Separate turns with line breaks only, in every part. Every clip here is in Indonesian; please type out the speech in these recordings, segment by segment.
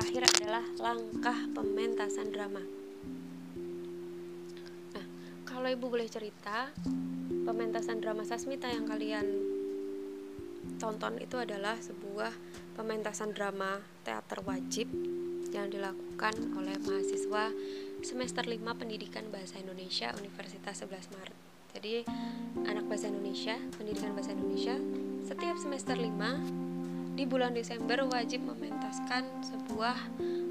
terakhir adalah langkah pementasan drama. Nah, kalau ibu boleh cerita, pementasan drama Sasmita yang kalian tonton itu adalah sebuah pementasan drama teater wajib yang dilakukan oleh mahasiswa semester 5 Pendidikan Bahasa Indonesia Universitas 11 Maret. Jadi, anak bahasa Indonesia, pendidikan bahasa Indonesia setiap semester 5 di bulan Desember wajib mementaskan sebuah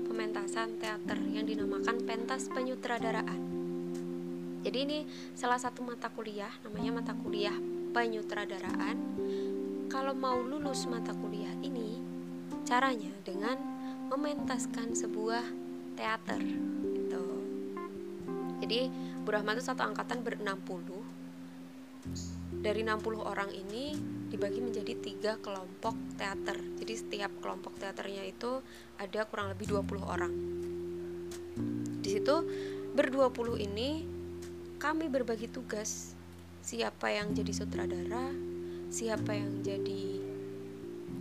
pementasan teater yang dinamakan pentas penyutradaraan. Jadi ini salah satu mata kuliah namanya mata kuliah penyutradaraan. Kalau mau lulus mata kuliah ini caranya dengan mementaskan sebuah teater gitu. Jadi Bu Rahman itu satu angkatan ber-60 dari 60 orang ini dibagi menjadi tiga kelompok teater. Jadi setiap kelompok teaternya itu ada kurang lebih 20 orang. Di situ berdua puluh ini kami berbagi tugas. Siapa yang jadi sutradara siapa yang jadi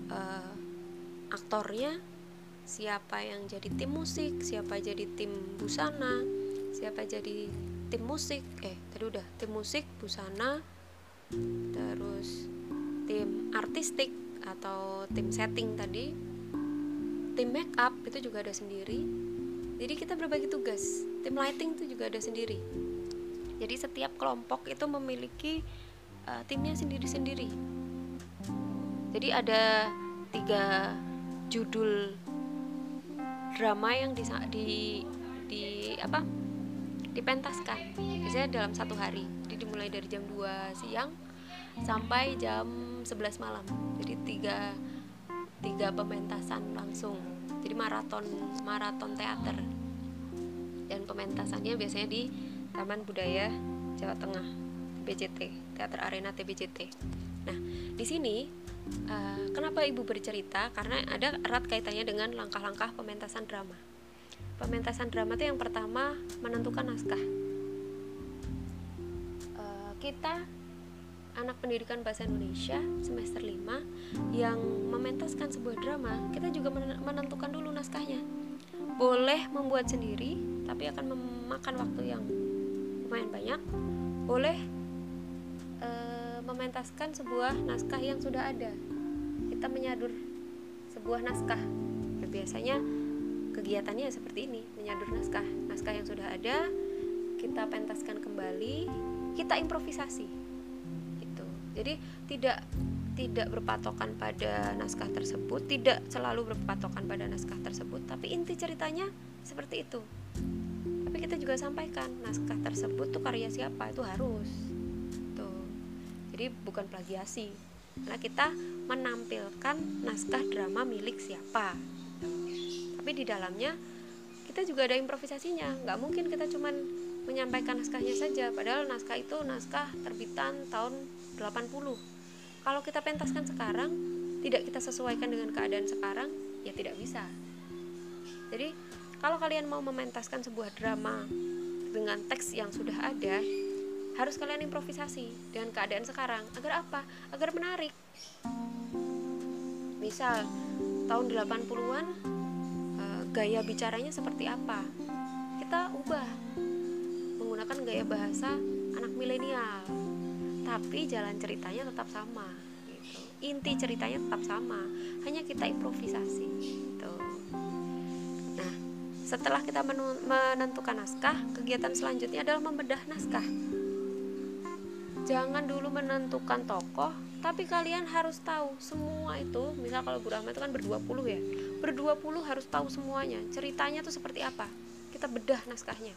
uh, aktornya siapa yang jadi tim musik siapa jadi tim busana siapa jadi tim musik. Eh tadi udah tim musik busana terus tim artistik atau tim setting tadi tim make up itu juga ada sendiri. Jadi kita berbagi tugas. Tim lighting itu juga ada sendiri. Jadi setiap kelompok itu memiliki uh, timnya sendiri-sendiri. Jadi ada tiga judul drama yang di, di di apa? dipentaskan. Biasanya dalam satu hari. Jadi dimulai dari jam 2 siang sampai jam 11 malam. Jadi tiga tiga pementasan langsung. Jadi maraton maraton teater. Dan pementasannya biasanya di Taman Budaya Jawa Tengah TBJT Teater Arena TBJT nah di sini uh, kenapa ibu bercerita? Karena ada erat kaitannya dengan langkah-langkah pementasan drama. Pementasan drama itu yang pertama menentukan naskah. Uh, kita anak pendidikan bahasa Indonesia semester 5 yang mementaskan sebuah drama kita juga menentukan dulu naskahnya. Boleh membuat sendiri tapi akan memakan waktu yang lumayan banyak. Boleh uh, mementaskan sebuah naskah yang sudah ada. Kita menyadur sebuah naskah. Nah, biasanya kegiatannya seperti ini menyadur naskah. Naskah yang sudah ada kita pentaskan kembali kita improvisasi jadi tidak tidak berpatokan pada naskah tersebut tidak selalu berpatokan pada naskah tersebut tapi inti ceritanya seperti itu. Tapi kita juga sampaikan naskah tersebut tuh karya siapa? Itu harus. Tuh. Jadi bukan plagiasi. Karena kita menampilkan naskah drama milik siapa. Tapi di dalamnya kita juga ada improvisasinya. Nggak mungkin kita cuman menyampaikan naskahnya saja. Padahal naskah itu naskah terbitan tahun 80 kalau kita pentaskan sekarang tidak kita sesuaikan dengan keadaan sekarang ya tidak bisa. Jadi kalau kalian mau mementaskan sebuah drama dengan teks yang sudah ada harus kalian improvisasi dengan keadaan sekarang. Agar apa? agar menarik. Misal tahun 80-an gaya bicaranya seperti apa? Kita ubah menggunakan gaya bahasa anak milenial tapi jalan ceritanya tetap sama gitu. inti ceritanya tetap sama hanya kita improvisasi gitu. nah setelah kita menentukan naskah kegiatan selanjutnya adalah membedah naskah. Jangan dulu menentukan tokoh tapi kalian harus tahu semua itu. Misal kalau Bu Rahma itu kan berdua puluh ya. Berdua puluh harus tahu semuanya. Ceritanya tuh seperti apa? Kita bedah naskahnya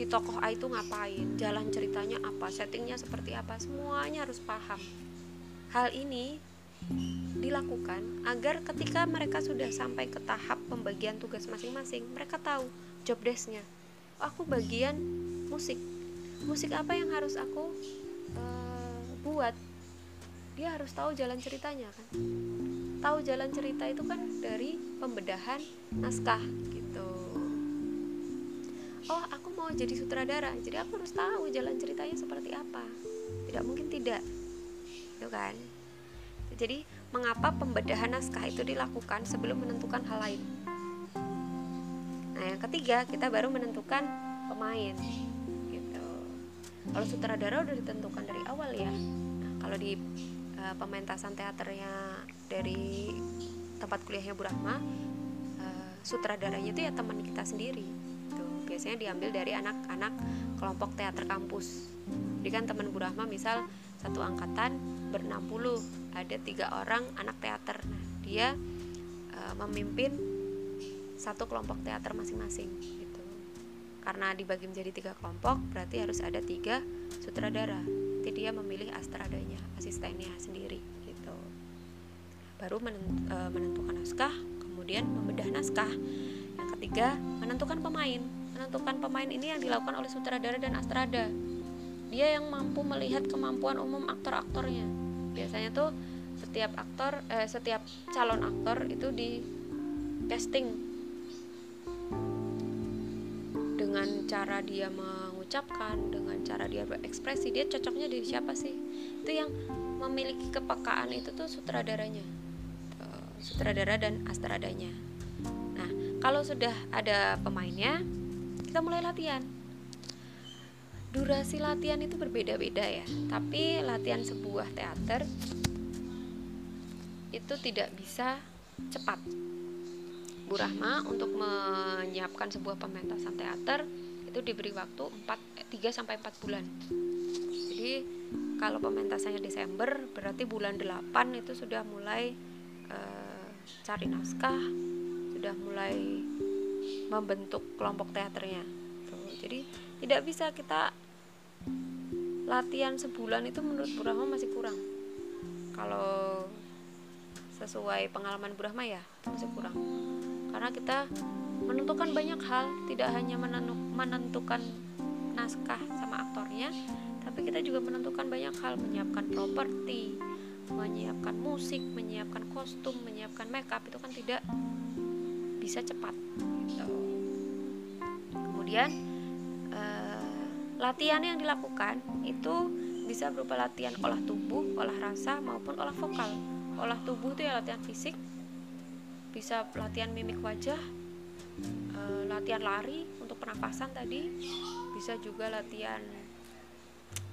si tokoh A itu ngapain jalan ceritanya apa settingnya seperti apa semuanya harus paham. Hal ini dilakukan agar ketika mereka sudah sampai ke tahap pembagian tugas masing-masing mereka tahu job desknya. Aku bagian musik. Musik apa yang harus aku uh, buat? Dia harus tahu jalan ceritanya kan? Tahu jalan cerita itu kan dari pembedahan naskah gitu mau jadi sutradara. Jadi aku harus tahu jalan ceritanya seperti apa. Tidak mungkin tidak. Itu kan? Jadi mengapa pembedahan naskah itu dilakukan sebelum menentukan hal lain? Yang ketiga kita baru menentukan pemain. Gitu. Kalau sutradara udah ditentukan dari awal ya. Nah, kalau di uh, pementasan teaternya dari tempat kuliahnya Bu Rahma uh, sutradaranya itu ya teman kita sendiri biasanya diambil dari anak-anak kelompok teater kampus. Jadi kan teman Bu Rahma misal satu angkatan berenam puluh ada tiga orang anak teater. Nah dia uh, memimpin satu kelompok teater masing-masing gitu. Karena dibagi menjadi tiga kelompok berarti harus ada tiga sutradara. Nanti dia memilih astradanya asistennya sendiri gitu. Baru uh, menentukan naskah kemudian membedah naskah. Yang ketiga menentukan pemain menentukan pemain ini yang dilakukan oleh sutradara dan astrada. Dia yang mampu melihat kemampuan umum aktor-aktornya. Biasanya tuh setiap aktor eh, setiap calon aktor itu di casting. Dengan cara dia mengucapkan dengan cara dia berekspresi dia cocoknya di siapa sih? Itu yang memiliki kepekaan itu tuh sutradaranya. Sutradara dan astradanya. Nah kalau sudah ada pemainnya kita mulai latihan. Durasi latihan itu berbeda-beda ya. Tapi latihan sebuah teater itu tidak bisa cepat. Bu Rahma untuk menyiapkan sebuah pementasan teater itu diberi waktu 4 3 sampai 4 bulan. Jadi kalau pementasannya Desember berarti bulan 8 itu sudah mulai e, cari naskah, sudah mulai membentuk kelompok teaternya. Tuh, jadi tidak bisa kita latihan sebulan itu menurut Bu Rahma masih kurang kalau sesuai pengalaman Bu Rahma ya masih kurang karena kita menentukan banyak hal tidak hanya menentukan naskah sama aktornya tapi kita juga menentukan banyak hal menyiapkan properti menyiapkan musik menyiapkan kostum menyiapkan makeup itu kan tidak bisa cepat gitu. kemudian Latihan yang dilakukan itu bisa berupa latihan olah tubuh, olah rasa maupun olah vokal. Olah tubuh itu ya latihan fisik, bisa latihan mimik wajah, e, latihan lari untuk pernapasan tadi, bisa juga latihan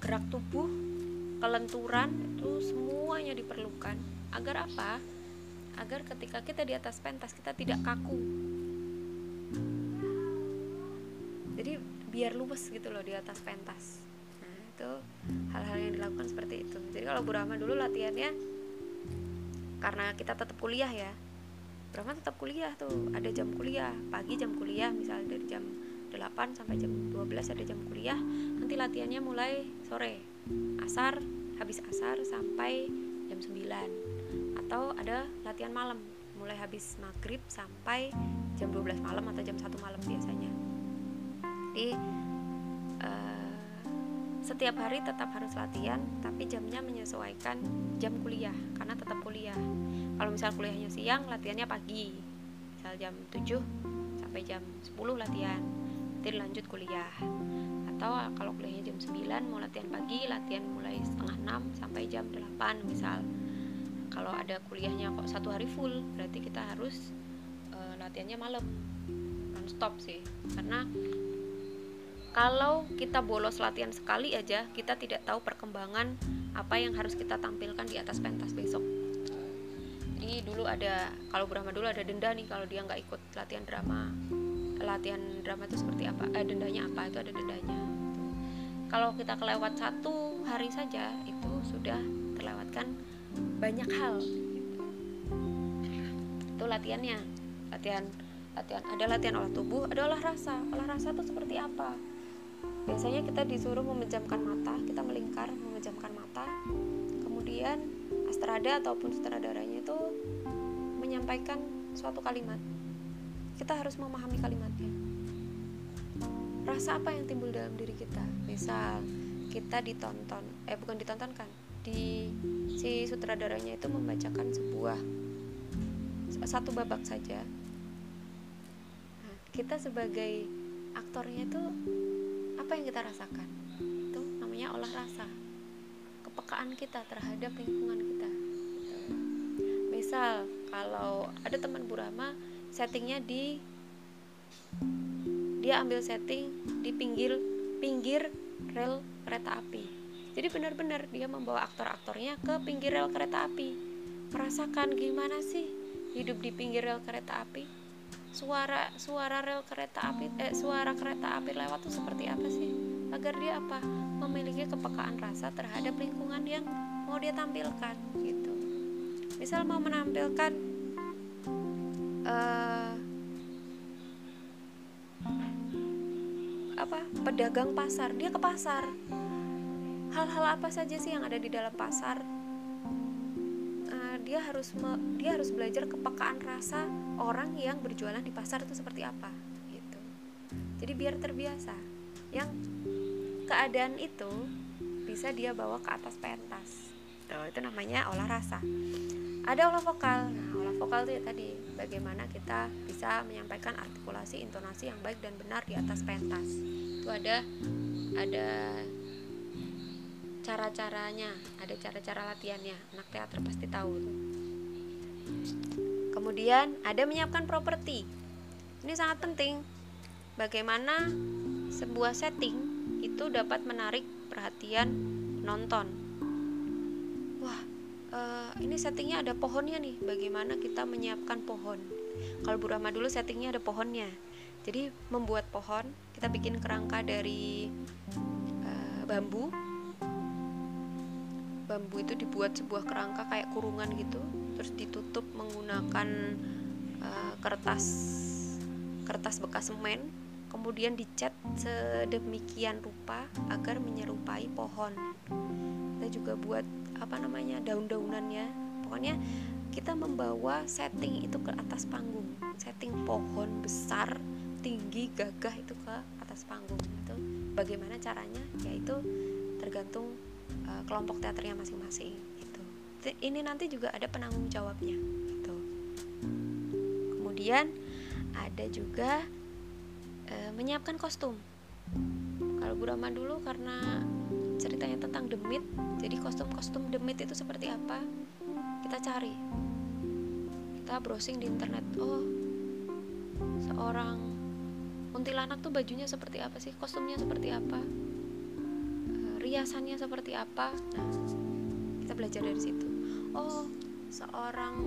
gerak tubuh, kelenturan itu semuanya diperlukan. Agar apa? Agar ketika kita di atas pentas kita tidak kaku. Jadi biar luwes gitu loh di atas pentas. Nah itu hal-hal yang dilakukan seperti itu. Jadi kalau Bu Rahma dulu latihannya karena kita tetap kuliah ya. Rahma tetap kuliah tuh. Ada jam kuliah. Pagi jam kuliah misalnya dari jam 8 sampai jam 12 ada jam kuliah. Nanti latihannya mulai sore. Asar habis asar sampai jam 9 atau ada latihan malam. Mulai habis maghrib sampai jam 12 malam atau jam 1 malam biasanya. Jadi uh, setiap hari tetap harus latihan tapi jamnya menyesuaikan jam kuliah karena tetap kuliah. Kalau misal kuliahnya siang latihannya pagi. Misal jam 7 sampai jam 10 latihan nanti lanjut kuliah. Atau kalau kuliahnya jam 9 mau latihan pagi latihan mulai setengah 6 sampai jam 8 misal kalau ada kuliahnya kok satu hari full berarti kita harus uh, latihannya malam. Non stop sih. Karena kalau kita bolos latihan sekali aja kita tidak tahu perkembangan apa yang harus kita tampilkan di atas pentas besok. Jadi dulu ada kalau Brahma dulu ada denda nih kalau dia nggak ikut latihan drama. Latihan drama itu seperti apa? Eh, dendanya apa? Itu ada dendanya. Kalau kita kelewat satu hari saja itu sudah terlewatkan banyak hal itu latihannya latihan latihan ada latihan olah tubuh ada olah rasa. Olah rasa itu seperti apa? Biasanya kita disuruh memejamkan mata kita melingkar memejamkan mata. Kemudian astrada ataupun sutradaranya itu menyampaikan suatu kalimat. Kita harus memahami kalimatnya. Rasa apa yang timbul dalam diri kita? Misal kita ditonton eh bukan ditontonkan di si sutradaranya itu membacakan sebuah satu babak saja. Nah, kita sebagai aktornya itu apa yang kita rasakan? Itu namanya olah rasa kepekaan kita terhadap lingkungan kita. Misal kalau ada teman Burama settingnya di dia ambil setting di pinggir pinggir rel kereta api jadi benar-benar dia membawa aktor-aktornya ke pinggir rel kereta api. Merasakan gimana sih hidup di pinggir rel kereta api? Suara suara rel kereta api eh suara kereta api lewat tuh seperti apa sih? Agar dia apa? Memiliki kepekaan rasa terhadap lingkungan yang mau dia tampilkan gitu. Misal mau menampilkan uh, apa? Pedagang pasar. Dia ke pasar hal-hal apa saja sih yang ada di dalam pasar? Dia harus me, dia harus belajar kepekaan rasa orang yang berjualan di pasar itu seperti apa gitu. Jadi biar terbiasa. Yang keadaan itu bisa dia bawa ke atas pentas. Tuh, itu namanya olah rasa. Ada olah vokal. Nah olah vokal itu ya tadi bagaimana kita bisa menyampaikan artikulasi intonasi yang baik dan benar di atas pentas. Itu ada ada cara-caranya ada cara-cara latihannya. Anak teater pasti tahu kemudian ada menyiapkan properti. Ini sangat penting. Bagaimana sebuah setting itu dapat menarik perhatian nonton wah uh, ini settingnya ada pohonnya nih. Bagaimana kita menyiapkan pohon? Kalau Burama dulu settingnya ada pohonnya. Jadi membuat pohon kita bikin kerangka dari uh, bambu bambu itu dibuat sebuah kerangka kayak kurungan gitu terus ditutup menggunakan uh, kertas kertas bekas semen kemudian dicat sedemikian rupa agar menyerupai pohon. Kita juga buat apa namanya daun-daunannya. Pokoknya kita membawa setting itu ke atas panggung setting pohon besar tinggi gagah itu ke atas panggung itu bagaimana caranya? Yaitu tergantung uh, kelompok teaternya masing-masing gitu. Ini nanti juga ada penanggung jawabnya gitu. Kemudian ada juga uh, menyiapkan kostum. Kalau Burama dulu karena ceritanya tentang demit, jadi kostum-kostum demit itu seperti apa? Kita cari. Kita browsing di internet. Oh, seorang kuntilanak tuh bajunya seperti apa sih? Kostumnya seperti apa? Riasannya seperti apa? Nah kita belajar dari situ. Oh seorang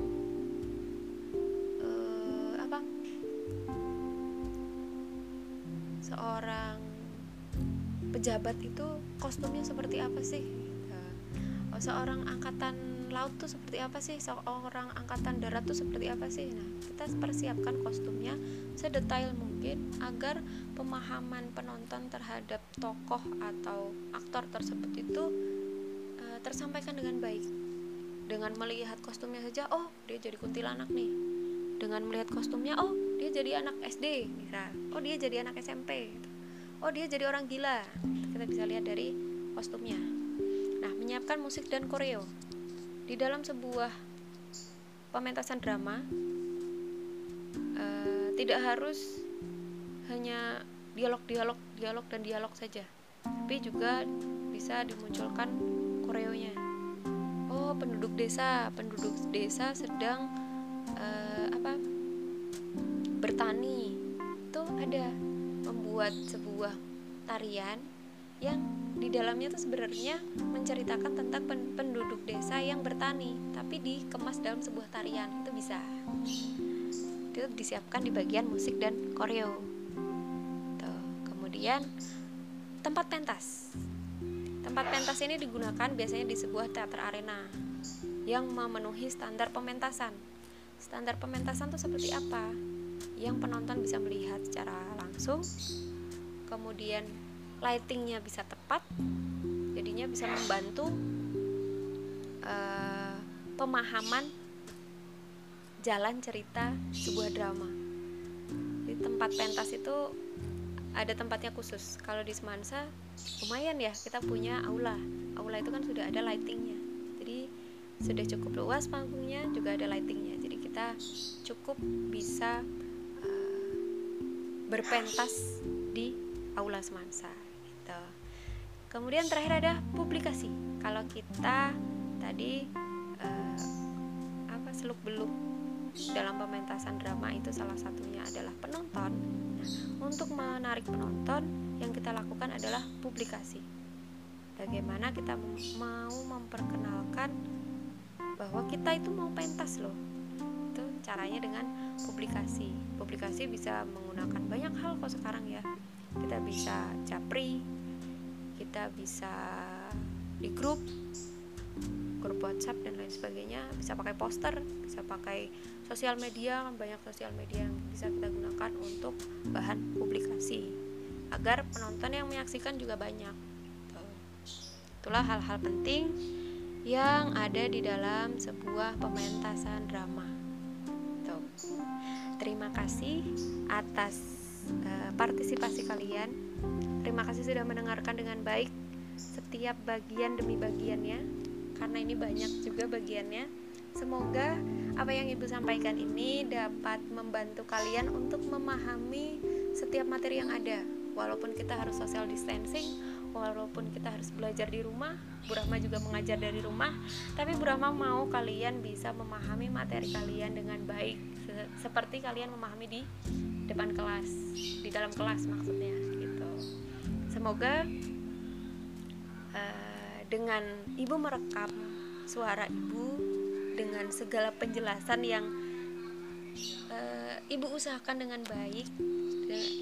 uh, apa? Seorang pejabat itu kostumnya seperti apa sih? Nah, oh seorang angkatan laut tuh seperti apa sih? Seorang angkatan darat tuh seperti apa sih? Nah kita persiapkan kostumnya sedetail mungkin agar pemahaman penonton terhadap tokoh atau aktor tersebut itu uh, tersampaikan dengan baik. Dengan melihat kostumnya saja oh dia jadi kuntilanak nih. Dengan melihat kostumnya oh dia jadi anak SD misal oh dia jadi anak SMP oh dia jadi orang gila. Kita bisa lihat dari kostumnya. Nah menyiapkan musik dan koreo. Di dalam sebuah pementasan drama uh, tidak harus hanya dialog dialog dialog dan dialog saja tapi juga bisa dimunculkan koreonya. Oh penduduk desa. Penduduk desa sedang uh, apa bertani. Itu ada membuat sebuah tarian yang di dalamnya tuh sebenarnya menceritakan tentang penduduk desa yang bertani tapi dikemas dalam sebuah tarian. Itu bisa. Itu disiapkan di bagian musik dan koreo. Tuh kemudian tempat pentas. Tempat pentas ini digunakan biasanya di sebuah teater arena yang memenuhi standar pementasan. Standar pementasan itu seperti apa? Yang penonton bisa melihat secara langsung kemudian lightingnya bisa tepat jadinya bisa membantu uh, pemahaman jalan cerita sebuah drama. Di tempat pentas itu ada tempatnya khusus. Kalau di Semansa lumayan ya kita punya aula. Aula itu kan sudah ada lightingnya. Jadi sudah cukup luas panggungnya juga ada lightingnya. Jadi kita cukup bisa uh, berpentas di aula Semansa gitu. Kemudian terakhir ada publikasi. Kalau kita tadi uh, apa seluk beluk dalam pementasan drama itu salah satunya adalah penonton. Nah, untuk menarik penonton, yang kita lakukan adalah publikasi. Bagaimana kita mau memperkenalkan bahwa kita itu mau pentas loh. Itu caranya dengan publikasi. Publikasi bisa menggunakan banyak hal kok sekarang ya. Kita bisa capri, kita bisa di grup grup WhatsApp dan lain sebagainya bisa pakai poster bisa pakai sosial media banyak sosial media yang bisa kita gunakan untuk bahan publikasi agar penonton yang menyaksikan juga banyak. Itulah hal-hal penting yang ada di dalam sebuah pementasan drama. Tuh. terima kasih atas uh, partisipasi kalian. Terima kasih sudah mendengarkan dengan baik setiap bagian demi bagiannya karena ini banyak juga bagiannya. Semoga apa yang Ibu sampaikan ini dapat membantu kalian untuk memahami setiap materi yang ada. Walaupun kita harus social distancing, walaupun kita harus belajar di rumah, Bu Rahma juga mengajar dari rumah, tapi Bu Rahma mau kalian bisa memahami materi kalian dengan baik, seperti kalian memahami di depan kelas, di dalam kelas maksudnya gitu. Semoga dengan ibu merekam suara ibu dengan segala penjelasan yang uh, ibu usahakan dengan baik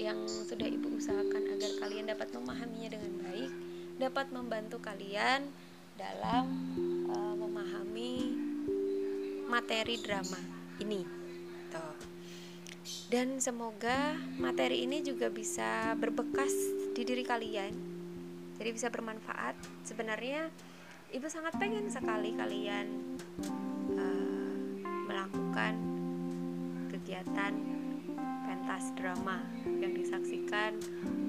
yang sudah ibu usahakan agar kalian dapat memahaminya dengan baik dapat membantu kalian dalam uh, memahami materi drama ini Tuh. dan semoga materi ini juga bisa berbekas di diri kalian jadi bisa bermanfaat. Sebenarnya ibu sangat pengen sekali kalian uh, melakukan kegiatan pentas drama yang disaksikan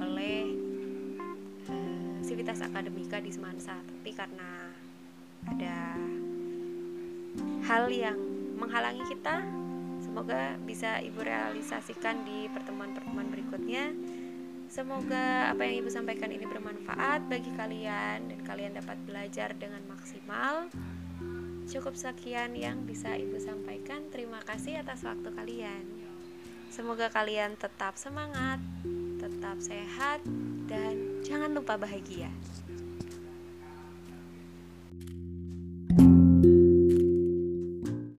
oleh uh, Sivitas Akademika di Semansa. Tapi karena ada hal yang menghalangi kita semoga bisa ibu realisasikan di pertemuan-pertemuan berikutnya Semoga apa yang Ibu sampaikan ini bermanfaat bagi kalian dan kalian dapat belajar dengan maksimal. Cukup sekian yang bisa Ibu sampaikan. Terima kasih atas waktu kalian. Semoga kalian tetap semangat, tetap sehat, dan jangan lupa bahagia.